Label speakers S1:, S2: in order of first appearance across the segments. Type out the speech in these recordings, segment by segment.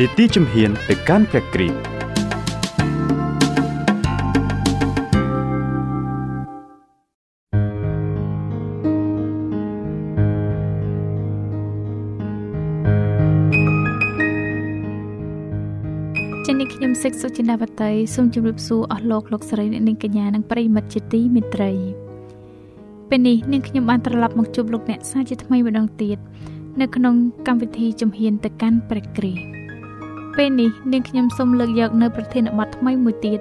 S1: នីតិជំហានទៅកាន់ព្រះគ្រីស្ទ
S2: ចា៎នេះខ្ញុំសិកសុចិនាវតីសូមជម្រាបសួរអស់លោកលោកស្រីអ្នកនាងកញ្ញានិងប្រិយមិត្តជាទីមេត្រីពេលនេះនាងខ្ញុំបានត្រឡប់មកជួបលោកអ្នកសាជាថ្មីម្ដងទៀតនៅក្នុងកម្មវិធីជំហានទៅកាន់ព្រះគ្រីស្ទ ពេលនេះនាងខ្ញុំសូមលើកយកនៅប្រធានបទថ្មីមួយទៀត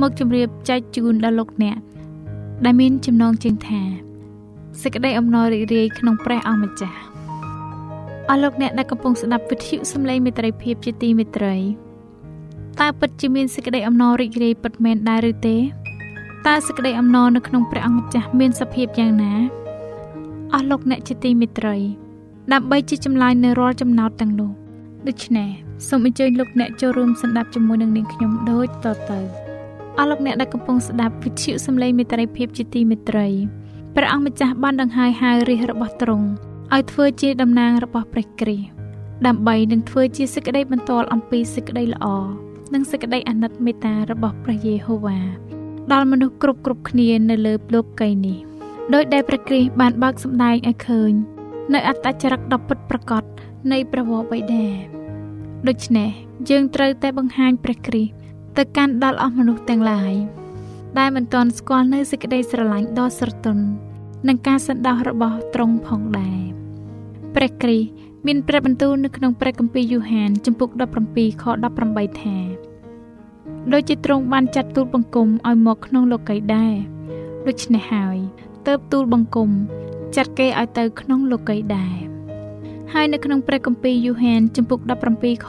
S2: មកជម្រាបចែកជូនដល់លោកអ្នកដែលមានចំណងជើងថាសេចក្តីអំណររីករាយក្នុងព្រះអង្គម្ចាស់អស់លោកអ្នកដែលកំពុងស្ដាប់វិទ្យុសំឡេងមេត្រីភាពជាទីមេត្រីតើពិតជាមានសេចក្តីអំណររីករាយពិតមែនដែរឬទេតើសេចក្តីអំណរនៅក្នុងព្រះអង្គម្ចាស់មានសភាពយ៉ាងណាអស់លោកអ្នកជាទីមេត្រី ដើម្បីជាចម្លើយនៅរាល់ចំណោទទាំងនោះដូច្នេះ សូមអញ្ជើញលោកអ្នកចូលរួមស្ដាប់ជាមួយនឹងនាងខ្ញុំដូចតទៅអស់លោកអ្នកដែលកំពុងស្ដាប់វិទ្យុសំឡេងមេត្រីភាពជាទីមេត្រីព្រះអង្គម្ចាស់បានដង្ហែហៅរាជរបស់ទ្រង់ឲ្យធ្វើជាតំណាងរបស់ព្រះគ្រីស្ទដើម្បីនឹងធ្វើជាសេចក្តីបន្ទាល់អំពីសេចក្តីល្អនិងសេចក្តីអាណិតមេត្តារបស់ព្រះយេហូវ៉ាដល់មនុស្សគ្រប់គ្រប់គ្នានៅលើលោកីនេះដោយដែលព្រះគ្រីស្ទបានបើកសម្ដែងឲ្យឃើញនៅអត្តចរិតដ៏ពិតប្រាកដនៃព្រះវរបិតា ដូច្នេះយើងត្រូវតែបង្ហាញព្រះគ្រីស្ទទៅកាន់ដល់អស់មនុស្សទាំងឡាយដែលមិនទាន់ស្គាល់នៅសេចក្តីស្រឡាញ់ដ៏ស្រទន់និងការសន្តោសរបស់ទ្រង់ផងដែរព្រះគ្រីស្ទមានព្រះបន្ទូលនៅក្នុងព្រះគម្ពីរយូហានចំពុក17ខ18ថាដូចជាទ្រង់បានចាត់ទូលបង្គំឲ្យមកក្នុងលោកីដែរដូច្នេះហើយ ទៅទូលបង្គំចាត់គេឲ្យទៅក្នុងលោកីដែរ ហើយនៅក្នុងព្រះគម្ពីរយូហានចំពុក17ខ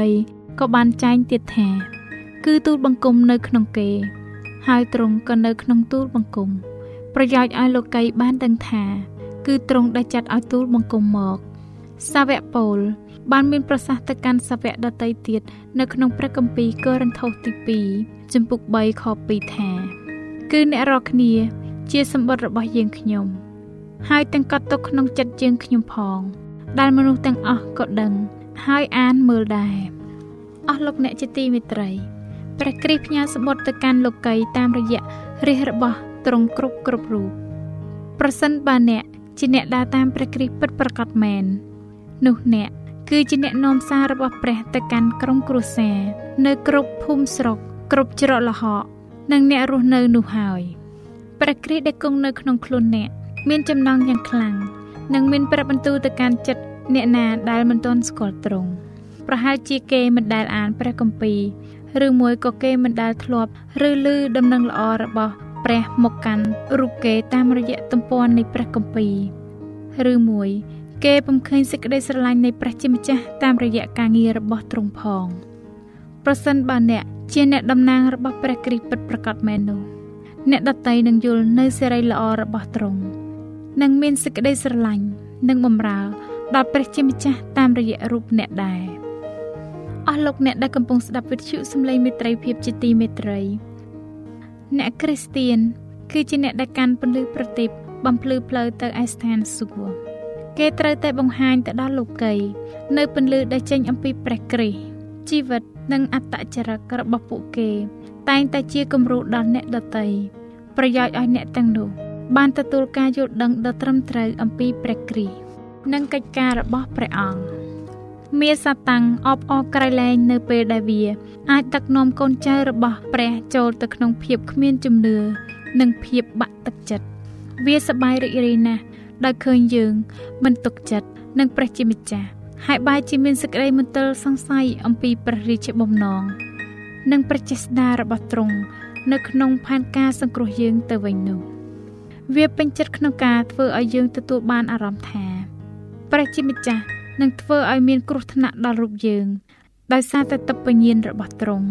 S2: 23ក៏បានចែងទៀតថា គឺទូលបង្គំនៅក្នុងគេ ហើយទ្រង់ក៏នៅក្នុងទូលបង្គំ ប្រយោជន៍ឲ្យលោកីបានដឹងថា គឺទ្រង់ដែលចាត់ឲ្យទូលបង្គំមកសាវកពូល បានមានប្រសាសន៍ទៅកាន់សាវកដតីទៀតនៅក្នុងព្រះគម្ពីរកូរិនថូសទី2ចំពុក3ខ2ថា គឺអ្នករាល់គ្នា ជាសម្បត្តិរបស់យើងខ្ញុំ ហើយទាំងកត់ទុកក្នុងចិត្តយើងខ្ញុំផង ដែលមនុស្សទាំងអស់ក៏ដឹង ហើយអានមើលដែរអស់លោកអ្នកជាទីមេត្រីព្រះគ្រីស្ទផ្ញើសម្បត្តិទៅកាន់លោកីតាមរយៈរាជរបស់ទ្រង់គ្រប់គ្រប់រូបប្រសិនបើអ្នកជាអ្នកដើរតាមព្រះគ្រីស្ទពិតប្រាកដមែននោះអ្នកគឺជាអ្នកនាំសាររបស់ព្រះទៅកាន់ក្រុមគ្រួសារនៅគ្រប់ភូមិស្រុកគ្រប់ច្រកល្ហកនិងអ្នករស់នៅនោះហើយព្រះគ្រីស្ទដែលគង់នៅក្នុងខ្លួនអ្នកមានចំណងយ៉ាងខ្លាំង និងមានព្រះបន្ទូលទៅកាន់ចិត្តអ្នកណាដែលមិនទាន់ស្គាល់ទ្រង់ប្រហែលជាគេមិនដែលអានព្រះគម្ពីរឬមួយក៏គេមិនដែលធ្លាប់ឬឮដំណឹងល្អរបស់ព្រះមកកាន់រូបគេតាមរយៈទំព័រនៃព្រះគម្ពីរឬមួយ គេពំឃើញសេចក្តីស្រឡាញ់នៃព្រះជាម្ចាស់តាមរយៈការងាររបស់ទ្រង់ផងប្រសិនបើអ្នកជាអ្នកតំណាងរបស់ព្រះគ្រីស្ទពិតប្រាកដមែននោះអ្នកដតីនឹងយល់នៅសេរីល្អរបស់ទ្រង់ និងមានសេចក្តីស្រឡាញ់និងបម្រើដល់ព្រះជាម្ចាស់តាមរយៈរូបអ្នកដែរអស់លោកអ្នកដែលកំពុងស្ដាប់វិទ្យុសំឡេងមេត្រីភាពជាទីមេត្រីអ្នកគ្រីស្ទៀនគឺជាអ្នកដែលកាន់ពន្លឺប្រទីបបំភ្លឺផ្លូវទៅឯស្ថានសួគ៌គេត្រូវតែបង្ហាញទៅដល់លោកីនៅពន្លឺដែលចេញអំពីព្រះគ្រីស្ទជីវិតនិងអត្តចរិតរបស់ពួកគេ តែងតែជាគំរូដល់អ្នកដទៃប្រយោជន៍ឲ្យអ្នកទាំងនោះ បានទទួលការយល់ដឹងដ៏ត្រឹមត្រូវអំពីព្រះគ្រីស្ទនិងកិច្ចការរបស់ព្រះអង្គមាសាតាំងអបអរក្រៃលែងនៅពេលដែលវា អាចដឹកនាំកូនចៅរបស់ព្រះចូលទៅក្នុងភាពគ្មានជំនឿនិងភាពបាក់ទឹកចិត្តវាសប្បាយរីករាយណាស់ដោយឃើញយើង មិនទុកចិត្តនឹងព្រះជាម្ចាស់ហើយបែរជាមានសេចក្តីមន្ទិលសង្ស័យអំពីព្រះរាជបំណងនិងព្រះចេស្តារបស់ទ្រង់នៅក្នុងផែនការសង្គ្រោះយើងទៅវិញនោះ វាពេញចិត្តក្នុងការធ្វើឲ្យយើងទទួលបានអារម្មណ៍ថាព្រះជាម្ចាស់នឹងធ្វើឲ្យមានគ្រោះថ្នាក់ដល់រូបយើងដោយសារតែទឹកបញ្ញាណរបស់ទ្រង់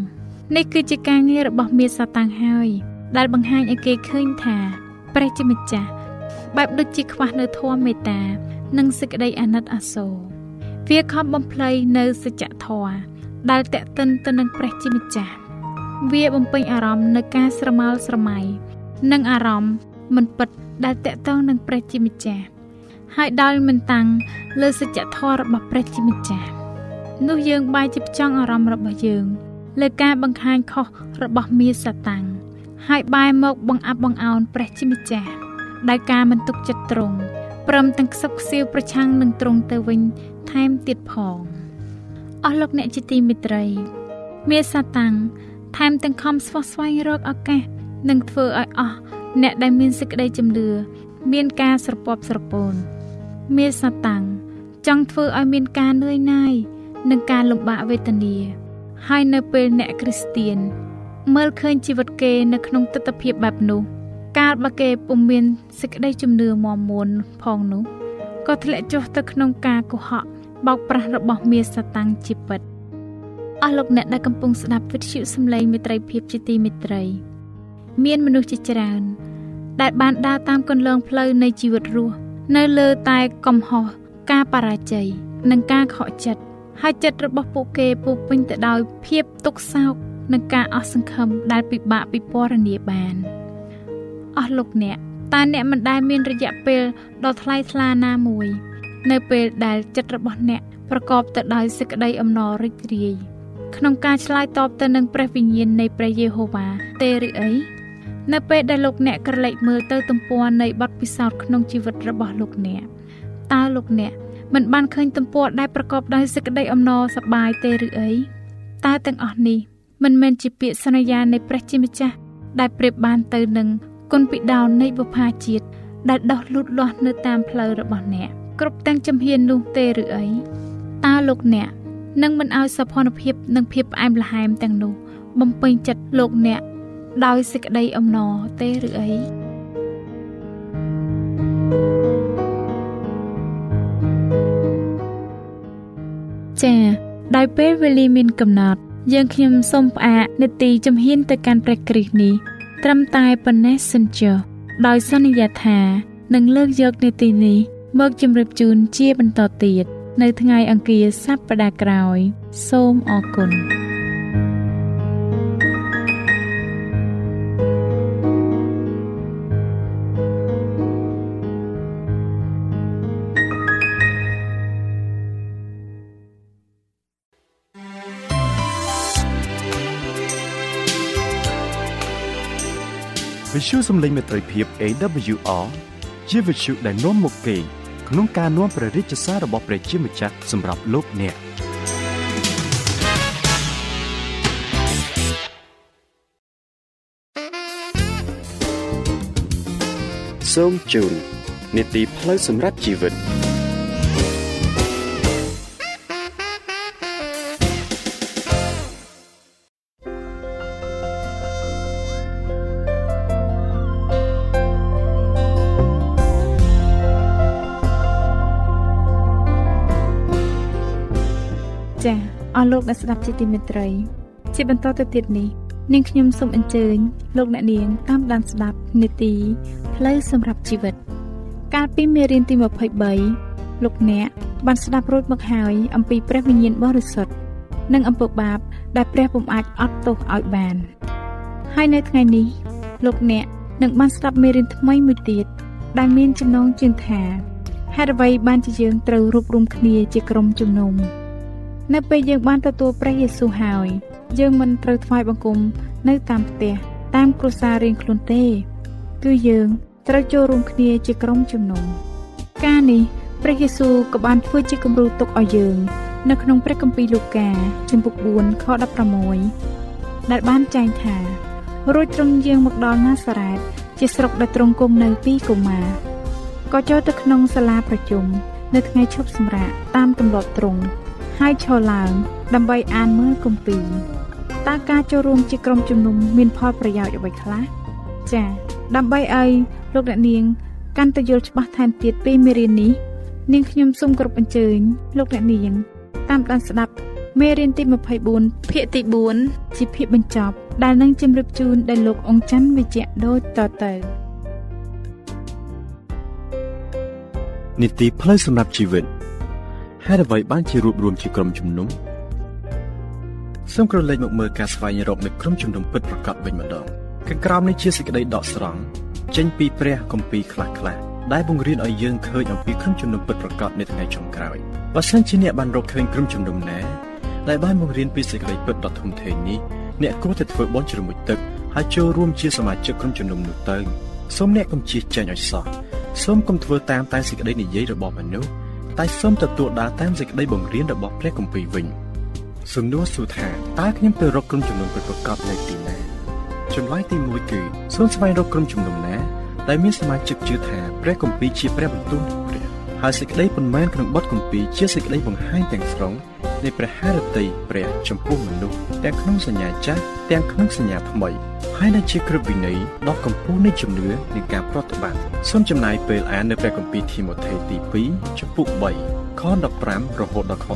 S2: នេះគឺជាការងាររបស់មាសាតាំងហើយដែលបង្ហាញឲ្យគេឃើញថាព្រះជាម្ចាស់បែបដូចជាខ្វះនៅធម៌មេត្តា និងសេចក្តីអាណិតអាសូរវាខំបំភ្លៃនៅសច្ចធម៌ដែលតេតិនទៅនឹងព្រះជាម្ចាស់វាបំពេញអារម្មណ៍នៅការស្រមើលស្រមៃនិងអារម្មណ៍ មិនពិតដែលតេតងនឹងព្រះជាម្ចាស់ហើយដោយមិនតាំងលើសច្ចធម៌របស់ព្រះជាម្ចាស់នោះយើងបែរជាផ្ចង់អារម្មណ៍របស់យើង លើការបង្ហាញខុសរបស់មាសសាតាំងហើយបែរមកបង្អាប់បង្អោនព្រះជាម្ចាស់ដោយការមិនទុកចិត្តត្រង់ព្រមទាំងខ្សឹបខ្សៀវប្រឆាំងនឹងត្រង់ទៅវិញថែមទៀតផងអស់លោកអ្នកជាទីមេត្រី មាសសាតាំងថែមទាំងខំស្វះស្វែងរកឱកាសនិងធ្វើឲ្យអស់ អ្នកដែលមានសេចក្តីជំនឿមានការស្រពាប់ស្រពោនមាសសាតាំងចង់ធ្វើឲ្យមានការនឿយណាយនិងការលំបាកវេទនា ហើយនៅពេលអ្នកគ្រីស្ទៀនមើលឃើញជីវិតគេនៅក្នុងទស្សនវិជ្ជាបែបនោះ កាលបើគេពុំមានសេចក្តីជំនឿមាំមួនផងនោះក៏ធ្លាក់ចុះទៅក្នុងការកុហកបោកប្រាស់របស់មាសតាំងជាពិតអស់លោកអ្នកដែលកំពុងស្ដាប់វិទ្យុសំឡេងមេត្រីភាពជាទីមេត្រី មានមនុស្សជាច្រើន ដែលបានដើរតាមគន្លងផ្លូវនៃជីវិតរស់នៅលើតែកំហុសការបរាជ័យនិងការខកចិត្តហើយចិត្តរបស់ពួកគេពោពេញទៅដោយភាពទុក្ខសោកនិងការអស់សង្ឃឹមដែលពិបាកពិពណ៌នាបានអស់លោកអ្នកតើអ្នកមិនដែលមានរយៈពេលដ៏ថ្លៃថ្លាណាមួយ នៅពេលដែលចិត្តរបស់អ្នកប្រកបទៅដោយសេចក្តីអំណររីករាយក្នុងការឆ្លើយតបទៅនឹងព្រះវិញ្ញាណនៃព្រះយេហូវ៉ាទេឬអី នៅពេលដែលលោកអ្នកក្រឡេកមើលទៅទំព័រនៃបទពិសោធន៍ក្នុងជីវិតរបស់លោកអ្នកតើលោកអ្នកមិនបានឃើញទំព័រដែលប្រកបដោយសេចក្តីអំណរសប្បាយទេឬអីតើទាំងអស់នេះមិនមែនជាពាក្យសន្យានៃព្រះជាម្ចាស់ដែលប្រៀបបានទៅនឹងគុណពីដោននៃបុព្វាជាតិដែលដោះលូតលាស់នៅតាមផ្លូវរបស់អ្នកគ្រប់ទាំងជំហាននោះទេឬអីតើលោកអ្នកនឹងមិនឲ្យសោភ័ណភាពនិងភាពផ្អែមល្ហែមទាំងនោះបំពេញចិត្តលោកអ្នក ដោយសេចក្តីអំណរទេឬអីចា៎ដោយពេលវេលាមានកំណត់ យើងខ្ញុំសូមផ្អាកនេតិជំហានទៅកាន់ព្រះគ្រីស្ទនេះត្រឹមតែប៉ុណ្ណេះសិនចុះដោយសន្យាថានឹងលើកយកនេតិនេះមកជម្រាបជូនជាបន្តទៀតនៅថ្ងៃអង្គារសប្តាហ៍ក្រោយ សូមអរគុណ
S1: ទ្យុសំឡេងមេត្រីភាព AWR ជាវិទ្យុដែលនាំមកពីក្នុងការនាំព្រះរាជសាររបស់ព្រះជាម្ចាស់សម្រាប់លោកអ្នកសូមជូននីតិផ្លូវសម្រាប់ជីវិត
S2: លោកអ្នកស្ដាប់ជាទីមេត្រី ជាបន្តទៅទៀតនេះនាងខ្ញុំសូមអញ្ជើញលោកអ្នកនាងតាមដានស្ដាប់នេតិផ្លូវសម្រាប់ជីវិត កាលពីមេរៀនទី23លោកអ្នកបានស្ដាប់រួចមកហើយអំពីព្រះវិញ្ញាណបរិសុទ្ធនិងអំពើបាប ដែលព្រះពុំអាចអត់ទោសឲ្យបាន ហើយនៅថ្ងៃនេះ លោកអ្នកនឹងបានស្ដាប់មេរៀនថ្មីមួយទៀតដែលមានចំណងជើងថាហេតុអ្វីបានជាយើងត្រូវរួបរวมគ្នាជាក្រុមជំនុំ នៅពេលយើងបានទទួលព្រះយេស៊ូវហើយយើងមិនត្រូវថ្វាយបង្គំនៅតាមផ្ទះតាមគ្រួសាររៀងខ្លួនទេ គឺយើងត្រូវចូលរួមគ្នាជាក្រុមជំនុំការនេះព្រះយេស៊ូវក៏បានធ្វើជាគំរូទុកឲ្យយើង នៅក្នុងព្រះគម្ពីរលូកាជំពូក4ខ16ដែលបានចែងថារួចទ្រង់យាងមកដល់ណាសារ៉េតជាស្រុកដែលទ្រង់គង់នៅពីកុមារក៏ចូលទៅក្នុងសាលាប្រជុំនៅថ្ងៃឈប់សម្រាកតាមទម្លាប់ទ្រង់ ហើយឈរឡើង ដើម្បីអានមើលគម្ពីរតើការចូលរួមជាក្រុមជំនុំមានផលប្រយោជន៍អ្វីខ្លះចា៎ដើម្បីឲ្យលោកអ្នកនាងកាន់តែយល់ច្បាស់ថែមទៀតពីមេរៀននេះនាងខ្ញុំសូមគោរពអញ្ជើញលោកអ្នកនាង តាមដានស្ដាប់មេរៀនទី24ភាគទី4ជាភាគបញ្ចប់ ដែលនឹងជម្រាបជូនដល់លោកអង្ចាន់វិជ្ជៈដូចតទៅ
S3: នីតិផ្លូវសម្រាប់ជីវិត ហេតុអ្វីបានជារួបរวมជាក្រុមជំនុំសូមក្រឡេកមកមើលការស្វែងរកនៅក្រុមជំនុំពិតប្រាកដវិញម្ដងខាងក្រោមនេះជាសេចក្តីដកស្រង់ចេញពីព្រះគម្ពីរខ្លះៗដែលបង្រៀនឲ្យយើងឃើញអំពីក្រុមជំនុំពិតប្រាកដនៅថ្ងៃចុងក្រោយបើសិនជាអ្នកបានរកឃើញក្រុមជំនុំណាដែលបានបង្រៀនពីសេចក្តីពិតដ៏ធំធេងនេះអ្នកគួរតែធ្វើបន់ជ្រមុជទឹកហើយចូលរួមជាសមាជិកក្រុមជំនុំនោះទៅសូមអ្នកកុំជៀសចាញ់ឲ្យសោះសូមកុំធ្វើតាមតែសេចក្តីនិយាយរបស់មនុស្ស តែសូមទទួលដើរតាមសេចក្តីបង្រៀនរបស់ព្រះគម្ពីរវិញសំណួរសួរថាតើខ្ញុំទៅរកក្រុមជំនុំពិតប្រាកដនៅទីណាចម្លើយទី1គឺសូមស្វែងរកក្រុមជំនុំណាដែលមានសមាជិកជឿថាព្រះគម្ពីរជាព្រះបន្ទូលព្រះហើយសេចក្តីប៉ុន្មានក្នុងបទគម្ពីរជាសេចក្តីបង្ហាញទាំងស្រុង នៃព្រះハរតីព្រះចំពោះមនុស្សទាំងក្នុងសញ្ញាចាស់ទាំងក្នុងសញ្ញាថ្មីហើយដែលជាគ្រឹះវិន័យដ៏កម្ពស់នៃជំនឿនិងការប្រតិបត្តិសូមចំណាយពេលអាននៅព្រះគម្ពីរធីម៉ូថេទី2ចំពុក3ខ15រហូតដល់ខ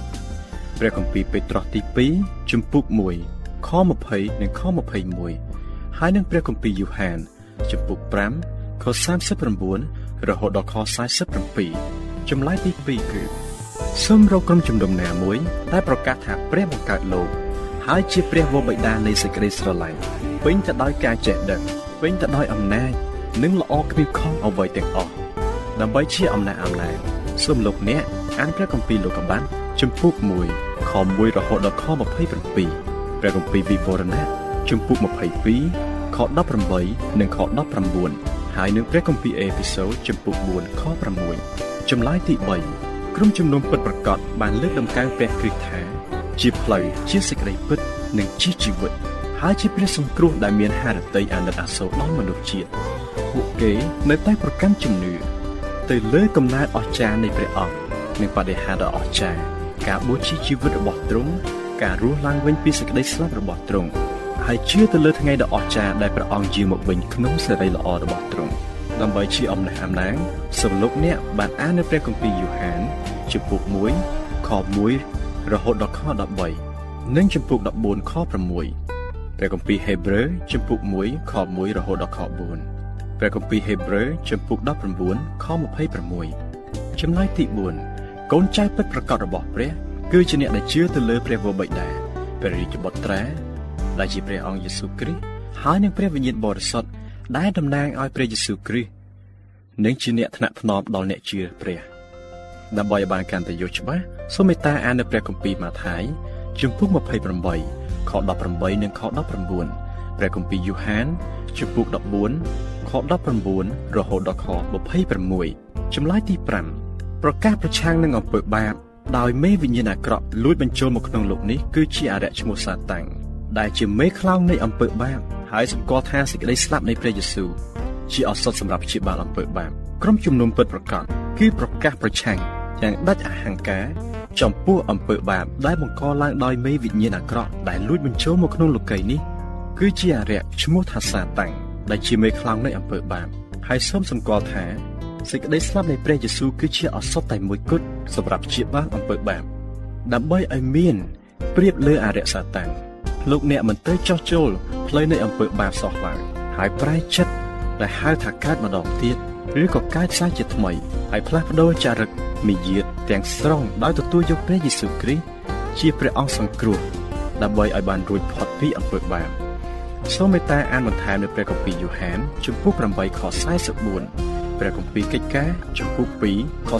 S3: 17ព្រះគម្ពីរពេត្រុសទី2ចំពុក1ខ20និងខ21ហើយនឹងព្រះគម្ពីរយូហានចំពុក5ខ39រហូតដល់ខ47ចម្លើយទី2គឺ សូមរកក្រុមជំនុំណាមួយដែលប្រកាសថាព្រះបង្កើតលោក ហើយជាព្រះវរបិតានៃសេចក្តីស្រឡាញ់ពេញទៅដោយការចេះដឹងពេញទៅដោយអំណាចនិងល្អគ្មានខុសអ្វីទាំងអស់ដើម្បីជាអំណាចអំណាចសូមលោកអ្នកអានព្រះគម្ពីរលោកុបានជំពូក1ខ1រហូតដល់ខ27ព្រះគម្ពីរវិវរណៈជំពូក22ខ18និងខ19ហើយនឹងព្រះគម្ពីរអេពីសូតជំពូក4ខ6ចម្លើយទី3 ក្រុមជំនុំពិតប្រកបបានលើកដំកើងព្រះគ្រីស្ទថាជាផ្លូវជាសេចក្តីពិតនិងជាជីវិតហើយជាព្រះសង្គ្រោះដែលមានហារតីអាណិតអាសូរដល់មនុស្សជាតិពួកគេនៅតែប្រកាន់ជំនឿទៅលើកំណើតអស្ចារ្យនៃព្រះអង្គនិងបដិហាដ៏អស្ចារ្យការបូជាជីវិតរបស់ទ្រង់ការរស់ឡើងវិញពីសេចក្តីស្លាប់របស់ទ្រង់ហើយជឿទៅលើថ្ងៃដ៏អស្ចារ្យដែលព្រះអង្គយាងមកវិញក្នុងសេរីល្អរបស់ទ្រង់ ដើម្បីជាអំណះអំណាងសូមលោកអ្នកបានអាននៅព្រះគម្ពីរយូហានជំពូក1ខ1រហូតដល់ខ13និងជំពូក14ខ6ព្រះគម្ពីរហេព្រើរជំពូក1ខ1រហូតដល់ខ4ព្រះគម្ពីរហេព្រើរជំពូក19ខ26ចម្លើយទី4កូនចៅពិតប្រកបរបស់ព្រះ គឺជាអ្នកដែលជឿទៅលើព្រះវរបិតាព្រះរាជបុត្រាដែលជាព្រះអង្គយេស៊ូវគ្រីស្ទហើយនឹងព្រះវិញ្ញាណបរិសុទ្ធ ដែលតំណាងឲ្យព្រះយេស៊ូវគ្រីស្ទនិងជាអ្នកថ្នាក់ថ្នមដល់អ្នកជឿព្រះដើម្បីឲ្យបានកាន់តែយល់ច្បាស់សូមមេត្តាអាននៅព្រះគម្ពីរម៉ាថាយជំពូក28ខ18និងខ19ព្រះគម្ពីរយូហានជំពូក14ខ19រហូតដល់ខ26ចម្លើយទី5ប្រកាសប្រឆាំងនឹងអំពើបាបដោយមេវិញ្ញាណអាក្រក់លួចបញ្ចូលមកក្នុងលោកនេះគឺជាអរិយឈ្មោះសាតាំងដែលជាមេខ្លោងនៃអំពើបាប ហើយសម្គាល់ថាសេចក្តីស្លាប់នៃព្រះយេស៊ូវជាឱសថសម្រាប់ព្យាបាលអំពើបាបក្រុមជំនុំពិតប្រកបគឺប្រកាសប្រឆាំងយ៉ាងដាច់អហង្ការចំពោះអំពើបាបដែលបង្កឡើងដោយមេវិញ្ញាណអាក្រក់ដែលលួចបញ្ចូលមកក្នុងលោកីយ៍នេះគឺជាអរិយឈ្មោះថាសាតាំងដែលជាមេខ្លោងនៃអំពើបាបហើយសូមសម្គាល់ថាសេចក្តីស្លាប់នៃព្រះយេស៊ូវគឺជាឱសថតែមួយគត់សម្រាប់ព្យាបាលអំពើបាបដើម្បីឲ្យមានប្រៀបលើអរិយសាតាំង លោកអ្នកមិនទៅចោះចូលផ្លូវនៃអំពើបាបសោះឡើយហើយប្រែចិត្តដែលហៅថាកើតម្ដងទៀតឬក៏កើតសាជាថ្មីហើយផ្លាស់ប្ដូរចរិតមាយាទទាំងស្រុងដោយទទួលយកព្រះយេស៊ូវគ្រីស្ទជាព្រះអង្គសង្គ្រោះដើម្បីឲ្យបានរួចផុតពីអំពើបាបសូមមេត្តាអានបន្ថែមនៅព្រះគម្ពីរយូហានជំពូក8ខ44ព្រះគម្ពីរកិច្ចការជំពូក2ខ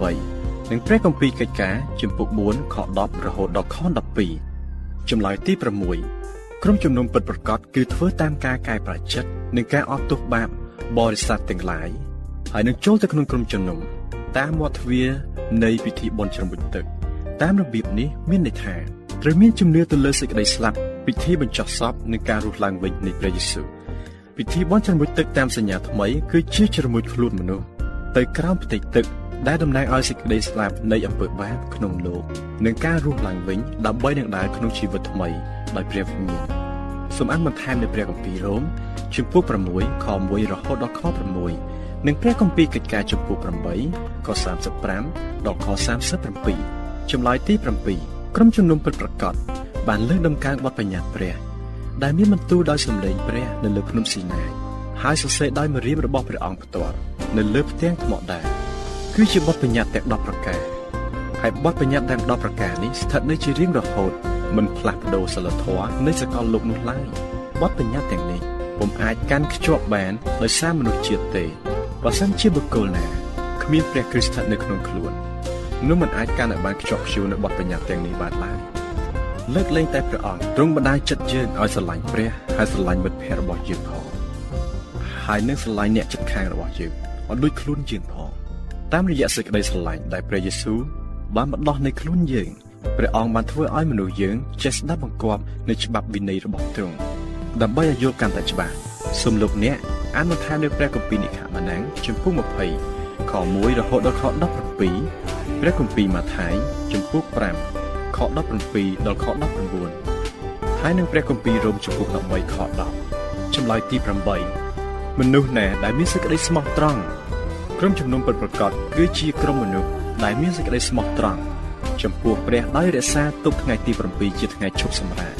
S3: 38និងព្រះគម្ពីរកិច្ចការជំពូក4ខ10រហូតដល់ខ12 ចម្លើយទី6ក្រុមជំនុំពិតប្រកបគឺធ្វើតាមការកែប្រែចិត្តនិងការអត់ទោសបាបបរិស័ទទាំងឡាយហើយនឹងចូលទៅក្នុងក្រុមជំនុំតាមមាត់ទ្វារនៃពិធីបុណ្យជ្រំបុជទឹក តាមរបៀបនេះមានន័យថាត្រូវមានជំនឿទៅលើសេចក្តីស្លាប់ពិធីបញ្ចុះសពនិងការរស់ឡើងវិញនៃព្រះយេស៊ូវពិធីបន់ជ្រមុជទឹកតាមសញ្ញាថ្មីគឺជាជ្រមុជខ្លួនមនុស្សទៅក្រោមផ្ទៃទឹក ដែលតំណាងឲ្យសេចក្តីស្លាប់នៃអំពើបាបក្នុងលោកនិងការរស់ឡើងវិញដើម្បីនឹងដើរក្នុងជីវិតថ្មីដោយព្រះវិញ្ញាណសូមអានបន្ថែមនៅព្រះគម្ពីររ៉ូមជំពូក6ខ1រហូតដល់ខ6និងព្រះគម្ពីរកិច្ចការជំពូក8ខ35ដល់ខ37ចម្លើយទី7ក្រុមជំនុំពិតប្រាកដបានលើកដំកើងបទបញ្ញត្តិព្រះដែលមានបន្ទូលដោយសម្លេងព្រះនៅលើភ្នំស៊ីណាយហើយសរសេរដោយម្រាមរបស់ព្រះអង្គផ្ទាល់នៅលើផ្ទាំងថ្មដែរ គឺជាបទបញ្ញត្តិទាំង10ប្រការហើយបទបញ្ញត្តិទាំង10ប្រការនេះស្ថិតនៅជារៀងរហូតមិនផ្លាស់ប្ដូរសិលធម៌នៃសកលលោកនោះឡើយបទបញ្ញត្តិទាំងនេះពុំអាចកាន់ខ្ជាប់បានដោយសារមនុស្សជាតិទេបើសិនជាបុគ្គលណាគ្មានព្រះគ្រីស្ទស្ថិតនៅក្នុងខ្លួននោះមិនអាចកាន់ឲ្យបានខ្ជាប់ខ្ជួននៅបទបញ្ញត្តិទាំងនេះបានឡើយលើកលែងតែព្រះអង្គទ្រង់បណ្ដាលចិត្តយើងឲ្យស្រឡាញ់ព្រះហើយស្រឡាញ់មិត្តភ័ក្តិរបស់យើងផងហើយនឹងស្រឡាញ់អ្នកជិតខាងរបស់យើងឲ្យដូចខ្លួនយើងផង តាមរយៈសេចក្តីស្រឡាញ់ដែលព្រះយេស៊ូវបានបណ្ដោះនៅខ្លួនយើងព្រះអង្គបានធ្វើឲ្យមនុស្សយើងចេះស្ដាប់បង្គាប់នៅច្បាប់វិន័យរបស់ទ្រង់ដើម្បីឲ្យយល់កាន់តែច្បាស់សូមលោកអ្នកអានបន្ថែមនៅព្រះគម្ពីរនិខម៉ានាំងជំពូក20ខ1រហូតដល់ខ17ព្រះគម្ពីរម៉ាថាយជំពូក5ខ17ដល់ខ19ហើយនឹងព្រះគម្ពីររ៉ូមជំពូក13ខ10ចម្លើយទី8មនុស្សណាដែលមានសេចក្តីស្មោះត្រង់ ក្រុមជំនុំពិតប្រាកដគឺជាក្រុមមនុស្សដែលមានសេចក្តីស្មោះត្រង់ចំពោះព្រះដោយរក្សាទុកថ្ងៃទី7ជាថ្ងៃឈប់សម្រាក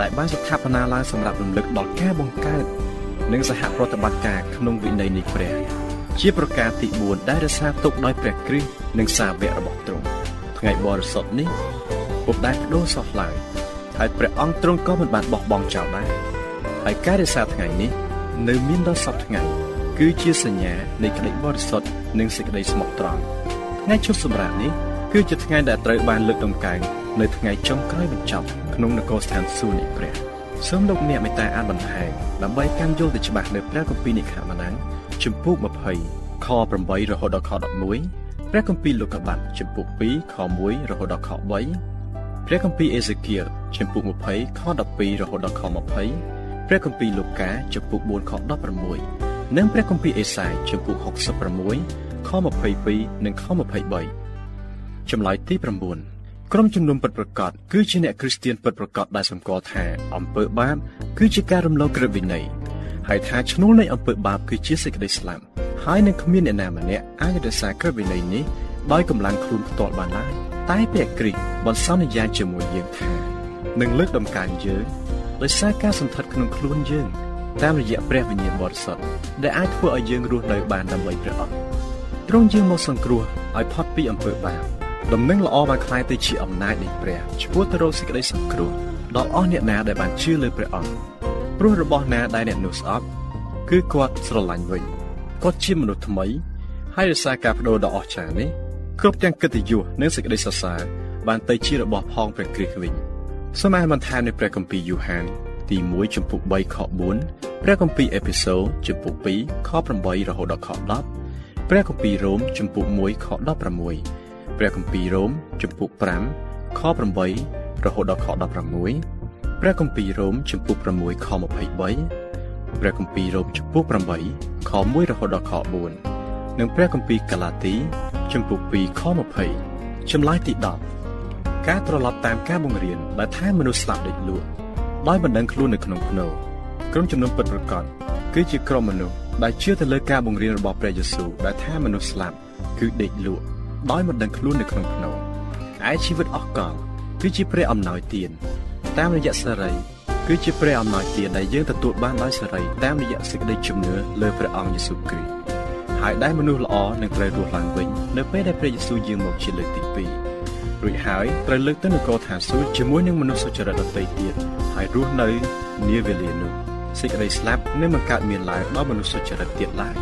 S3: ដែលបានស្ថាបនាឡើងសម្រាប់រំលឹកដល់ការបង្កើតនិងសហប្រតិបត្តិការក្នុងវិន័យនៃព្រះជាប្រការទី4ដែលរក្សាទុកដោយព្រះគ្រីស្ទនិងសាវករបស់ទ្រង់ថ្ងៃបរិសុទ្ធនេះពុំដែលបដូរសោះឡើយហើយព្រះអង្គទ្រង់ក៏មិនបានបោះបង់ចោលដែរហើយការរក្សាថ្ងៃនេះនៅមានដល់សពថ្ងៃ គឺជាសញ្ញានៃក្តីបរិសុទ្ធនិងសេចក្តីស្មោះត្រង់ថ្ងៃឈប់សម្រាកនេះគឺជាថ្ងៃដែលត្រូវបានលើកដំកើងនៅថ្ងៃចុងក្រោយបញ្ចប់ក្នុងនគរស្ថានសួគ៌នៃព្រះសូមលោកអ្នកមេត្តាអានបន្ថែមដើម្បីកាន់យល់ទៅច្បាស់នៅព្រះគម្ពីរនិខម៉ានាំងជំពូក20ខ8រហូតដល់ខ11ព្រះគម្ពីរលោកុបាតជំពូក2ខ1រហូតដល់ខ3ព្រះគម្ពីរអេសេគៀលជំពូក20ខ12រហូតដល់ខ20ព្រះគម្ពីរលូកាជំពូក4ខ16 និងព្រះគម្ពីរអេសាយជំពូក66ខ22និងខ23ចម្លើយទី9ក្រុមជំនុំពិតប្រាកដគឺជាអ្នកគ្រីស្ទានពិតប្រាកដដែលសម្គាល់ថាអំពើបាបគឺជាការរំលងក្រឹតវិន័យហើយថាឈ្នួលនៃអំពើបាបគឺជាសេចក្តីស្លាប់ហើយនឹងគ្មានអ្នកណាម្នាក់អាចរក្សាក្រឹតវិន័យនេះដោយកម្លាំងខ្លួនផ្ទាល់បានឡើយតែព្រះគ្រីស្ទបានសន្យាជាមួយយើងថានឹងលើកដំកើងយើងដោយសារការសន្តិដ្ឋក្នុងខ្លួនយើង តាមរយៈព្រះវិញ្ញាណបរិសុទ្ធដែលអាចធ្វើឲ្យយើងរស់នៅបានដើម្បីព្រះអង្គទ្រង់យាងមកសង្គ្រោះឲ្យផុតពីអំពើបាបដំណឹងល្អបានក្លាយទៅជាអំណាចនៃព្រះឈ្មោះទៅរកសេចក្តីសង្គ្រោះដល់អស់អ្នកណាដែលបានជឿលើព្រះអង្គព្រោះរបស់ណាដែលអ្នកនោះស្អប់គឺគាត់ស្រឡាញ់វិញគាត់ជាមនុស្សថ្មី ហើយរសារការបដូរដ៏អស្ចារ្យនេះគ្រប់ទាំងកិត្តិយសនិងសេចក្តីសរសើរបានទៅជារបស់ផងព្រះគ្រីស្ទវិញសមាសបន្ថែមនៃព្រះគម្ពីរយូហាន ទី1ចំពុក3ខ4ព្រះគម្ពីរអេពីសូចំពុក2ខ8រហូតដល់ខ10ព្រះគម្ពីររ៉ូមចំពុក1ខ16ព្រះគម្ពីររ៉ូមជំពូក5ខ8រហូតដល់ខ16ព្រះគម្ពីររ៉ូមជំពូក6ខ23ព្រះគម្ពីររ៉ូមជំពូក8ខ1រហូតដល់ខ4និងព្រះគម្ពីរកាឡាទីជំពូក2ខ20ចម្លើយទី10ការត្រឡប់តាមការបង្រៀនដែលថាមនុស្សស្លាប់ដេកលក់ ដោយបណ្ដឹងខ្លួននៅក្នុងភ្នោក្រុមជំនុំពិតប្រកបគឺជាក្រុមមនុស្សដែលជឿទៅលើការបង្រៀនរបស់ព្រះយេស៊ូវដែលថាមនុស្សស្លាប់គឺដេកលក់ដោយមិនដឹងខ្លួននៅក្នុងភ្នំឯជីវិតអស់កលគឺជាព្រះអំណោយទានតាមរយៈសេរីគឺជាព្រះអំណោយទានដែលយើងទទួលបានដោយសេរីតាមរយៈសេចក្តីជំនឿលើព្រះអង្គយេស៊ូវគ្រីស្ទហើយដែលមនុស្សល្អនឹងត្រូវរស់ឡើងវិញនៅពេលដែលព្រះយេស៊ូវយាងមកជាលើកទី2រួចហើយត្រូវលើកទៅនគរឋានសួគ៌ជាមួយនឹងមនុស្សសុចរិតដទៃទៀត ហើយរស់នៅនាវេលានោះសេចក្តីស្លាប់នឹងមិនកើតមានឡើងដល់មនុស្សសុចរិតទៀតឡើយ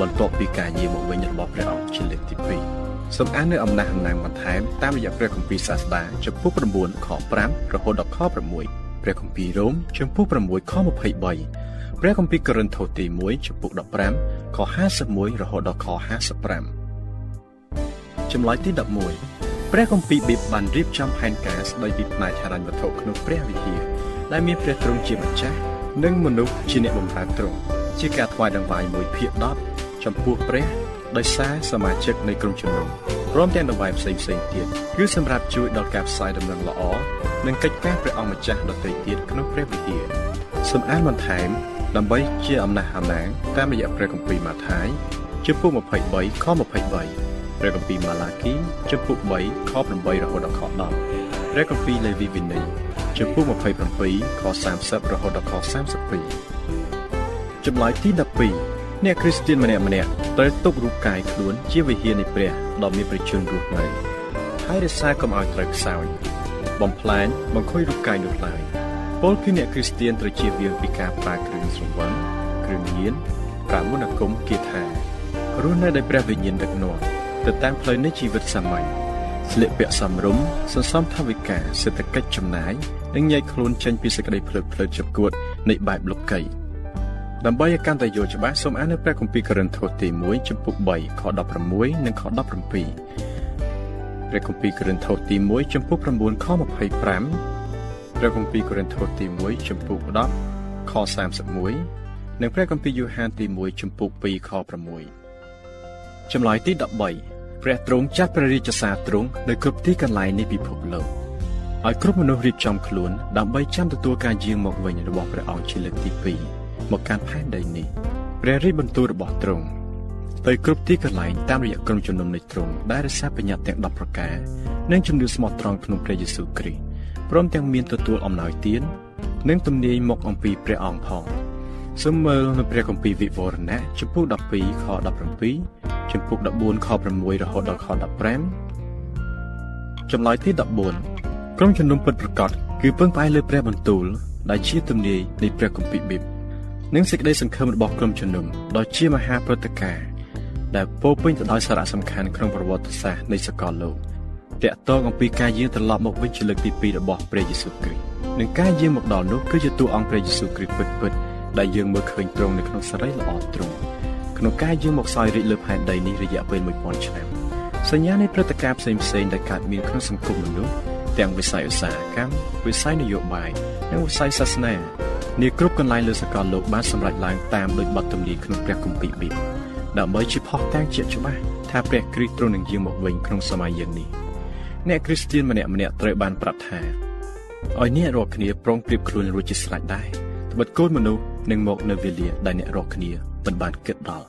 S3: បន្ទាប់ពីការយាងមកវិញរបស់ព្រះអង្គជាលើកទី2សូមអាននៅអំណះអំណាងបន្ថែមតាមរយៈព្រះគម្ពីរសាស្តាចំពុក9ខ5រហូតដល់ខ6ព្រះគម្ពីររ៉ូមចំពុក6ខ23ព្រះគម្ពីរកូរិនថូសទី1ចំពុក15ខ51រហូតដល់ខ55ចម្លើយទី11ព្រះគម្ពីរប៊ីបបានរៀបចំផែនការស្ដីពីផ្នែកហិរញ្ញវត្ថុក្នុងព្រះវិហារ ដែលមានព្រះទ្រង់ជាម្ចាស់និងមនុស្សជាអ្នកបម្រើទ្រង់ជាការថ្វាយដង្វាយ1ភាគ10ចំពោះព្រះដោយសារសមាជិកនៃក្រុមជំនុំព្រមទាំងដង្វាយផ្សេងផ្សេងទៀតគឺសម្រាប់ជួយដល់ការផ្សាយដំណឹងល្អនិងកិច្ចការព្រះអង្គម្ចាស់ដទៃទៀតក្នុងព្រះវិហារសូមអានបន្ថែមដើម្បីជាអំណះអំណាងតាមរយៈព្រះគម្ពីរម៉ាថាយជំពូក23ខ23ព្រះគម្ពីរម៉ាឡាគីជំពូក3ខ8រហូតដល់ខ10ព្រះគម្ពីរលេវីវិន័យ ជំពូក27ខ30រហូតដល់ខ32ចម្លើយទី12អ្នកគ្រីស្ទានម្នាក់ម្នាក់ត្រូវទុករូបកាយខ្លួនជាវិហារនៃព្រះដ៏មានព្រះជន្មរស់នៅហើយរក្សាកុំឲ្យត្រូវខ្សោយបំផ្លាញបង្ខូចរូបកាយនោះឡើយពលគឺអ្នកគ្រីស្ទានត្រូវជៀសវាងពីការប្រើគ្រឿងស្រវឹងគ្រឿងញៀនប្រាមុនគមគាថារស់នៅដោយព្រះវិញ្ញាណដឹកនាំទៅតាមផ្លូវនៃជីវិតសាមញ្ញ ស្លៀកពាក់សមរម្យសន្សំថវិកាសេដ្ឋកិច្ចចំណាយនិងញែកខ្លួនចេញពីសេចក្តីភ្លើតភ្លើតជាគួតនៃបែបលោកីដើម្បីឲ្យកាន់តែយល់ច្បាស់សូមអាននៅព្រះគម្ពីរកូរិនថូសទី1ចំពុក3ខ16និងខ17ព្រះគម្ពីរកូរិនថូសទី1ចំពុក9ខ25ព្រះគម្ពីរកូរិនថូសទី1ចំពុក10ខ31និងព្រះគម្ពីរយូហានទី1ចំពុក2ខ6ចម្លើយទី13 ព្រះទ្រង់ចាត់ព្រះរាជសារទ្រង់នៅគ្រប់ទីកន្លែងនៃពិភពលោកឲ្យគ្រប់មនុស្សរៀបចំខ្លួនដើម្បីចាំទទួលការយាងមកវិញរបស់ព្រះអង្គជាលើកទី2មកកាន់ផែនដីនេះព្រះរាជបន្ទូលរបស់ទ្រង់ទៅគ្រប់ទីកន្លែងតាមរយៈក្រុមជំនុំនៃទ្រង់ដែលរក្សាបញ្ញត្តិទាំង10ប្រការនិងជំនឿស្មោះត្រង់ក្នុងព្រះយេស៊ូវគ្រីស្ទព្រមទាំងមានទទួលអំណោយទាននិងទំនាយមកអំពីព្រះអង្គផងសូមមើលនៅព្រះគម្ពីរវិវរណៈចំពុក12ខ17 ចំពុក14ខ6រហូតដល់ខ15ចម្លើយទី14ក្រុមជំនុំពិតប្រកបគឺពឹងផ្អែកលើព្រះបន្ទូលដែលជាទំនាយនៃព្រះគម្ពីរប៊ីបនិងសេចក្តីសង្ឃឹមរបស់ក្រុមជំនុំដ៏ជាមហាព្រឹត្តិការណ៍ដែលពោពេញទៅដោយសារៈសំខាន់ក្នុងប្រវត្តិសាស្ត្រនៃសកលលោកតាក់ទងអំពីការយាងត្រឡប់មកវិញជាលើកទី2របស់ព្រះយេស៊ូវគ្រីស្ទនិងការយាងមកដល់នោះគឺជាតួអង្គព្រះយេស៊ូវគ្រីស្ទពិតពិតដែលយើងមើលឃើញត្រង់នៅក្នុងសេរីល្អទ្រង់ ក្នុងការយាងមកសោយរាជលើផែនដីនេះរយៈពេល1000ឆ្នាំសញ្ញានៃព្រឹត្តិការណ៍ផ្សេងៗដែលកើតមានក្នុងសង្គមមនុស្សទាំងវិស័យឧស្សាហកម្មវិស័យនយោបាយនិងវិស័យសាសនានាគ្រប់កន្លែងលើសកលលោកបានសម្រេចឡើងតាមដោយបទទំនាយក្នុងព្រះគម្ពីរប៊ីបដើម្បីជាផុសតាងជាច្បាស់ថាព្រះគ្រីស្ទទ្រង់នឹងយាងមកវិញក្នុងសម័យយើងនេះអ្នកគ្រីស្ទានម្នាក់ម្នាក់ត្រូវបានប្រាប់ថាឲ្យអ្នករាល់គ្នាប្រុងប្រៀបខ្លួនរួចជាស្រេចដែរត្បិតកូនមនុស្សនឹងមកនៅវេលាដែលអ្នករាល់គ្នា មិនបានគិតដល់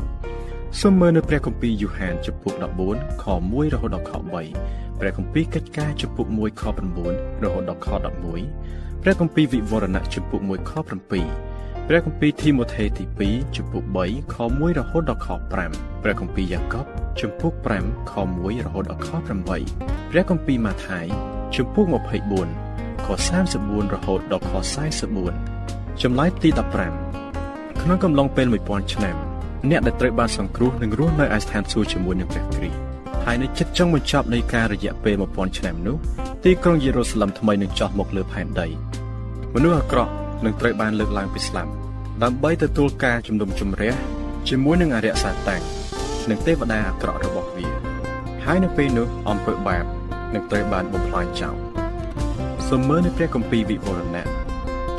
S3: សូមមើលនៅព្រះគម្ពីរយូហានចំពុក14ខ1រហូតដល់ខ3ព្រះគម្ពីរកិច្ចការជំពូក1ខ9រហូតដល់ខ11ព្រះគម្ពីរវិវរណៈជំពូក1ខ7ព្រះគម្ពីរធីម៉ូថេទី2ជំពូក3ខ1រហូតដល់ខ5ព្រះគម្ពីរយ៉ាកបជំពូក5ខ1រហូតដល់ខ8ព្រះគម្ពីរម៉ាថាយជំពូក24ខ34រហូតដល់ខ44ចម្លើយទី15 ក្នុងកំឡុងពេល1000ឆ្នាំអ្នកដែលត្រូវបានសង្គ្រោះនឹងរស់នៅឯស្ថានសួគ៌ជាមួយនឹងព្រះគ្រីស្ទហើយនៅជិតចុងបញ្ចប់នៃការរយៈពេល1000ឆ្នាំនោះទីក្រុងយេរូសាឡឹមថ្មីនឹងចោះមកលើផែនដីមនុស្សអាក្រក់នឹងត្រូវបានលើកឡើងពីស្លាប់ដើម្បីទទួលការជំនុំជម្រះជាមួយនឹងអរិយសាតាំងនិងទេវតាអាក្រក់របស់វា ហើយនៅពេលនោះអំពើបាបនឹងត្រូវបានបំផ្លាញចោលសូមមើលនៅព្រះគម្ពីរវិវរណៈ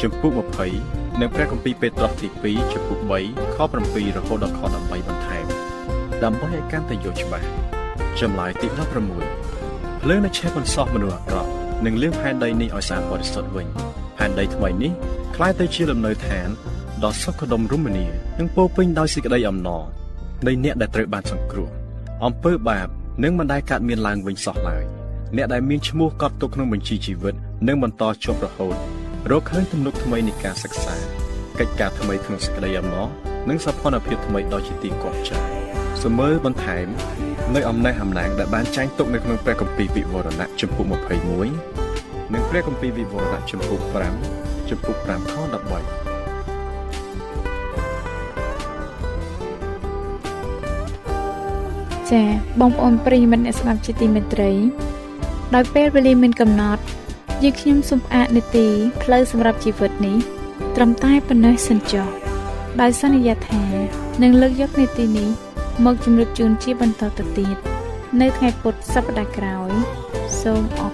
S3: ជំពូក20 និងព្រះគម្ពីរពេត្រុសទី2ជំពូក3ខ7រហូតដល់ខ13បន្ថែមដើម្បីឲ្យកាន់តែយល់ច្បាស់ចម្លើយទី16ភ្លើងនៃឆេះបន្សោះមនុស្សអាក្រក់នឹងលាងផែនដីនេះឲ្យស្អាតបរិសុទ្ធវិញផែនដីថ្មីនេះคล้ายទៅជាលំនៅឋានដ៏សុខដុមរមនានិងពោពេញដោយសេចក្តីអំណរនៃអ្នកដែលត្រូវបានសង្គ្រោះអំពើបាបនឹងមិនដែលកើតមានឡើងវិញសោះឡើយអ្នកដែលមានឈ្មោះកត់ទុកក្នុងបញ្ជីជីវិតនឹងបន្តជាប់រហូត រកឃើញទំនុកថ្មីនៃការសិក្សាកិច្ចការថ្មីក្នុងសេចក្តីអំណរនិងសភនភាពថ្មីដ៏ជាទីគាប់ចិត្តសមើបន្ថែមនៅអំណេះអំណាងដែលបានចែងទុកនៅក្នុងព្រះគម្ពីរវិវរណៈចំពុក21និងព្រះគម្ពីរវិវរណៈចំពុក5ចំពុក5ខ13
S2: ចា៎បងប្អូនប្រិយមិត្តអ្នកស្ដាប់ជាទីមេត្រី ដោយពេលវេលាមានកំណត់ យើងខ្ញុំសូមផ្អាកនីតិផ្លូវសម្រាប់ជីវិតនេះត្រឹមតែប៉ុណ្ណេះសិនចុះដោយសន្យាថានឹងលើកយកនីតិនេះមកជម្រាបជូនជាបន្តទៅទៀតនៅថ្ងៃពុធសប្តាហ៍ក្រោយសូមអរ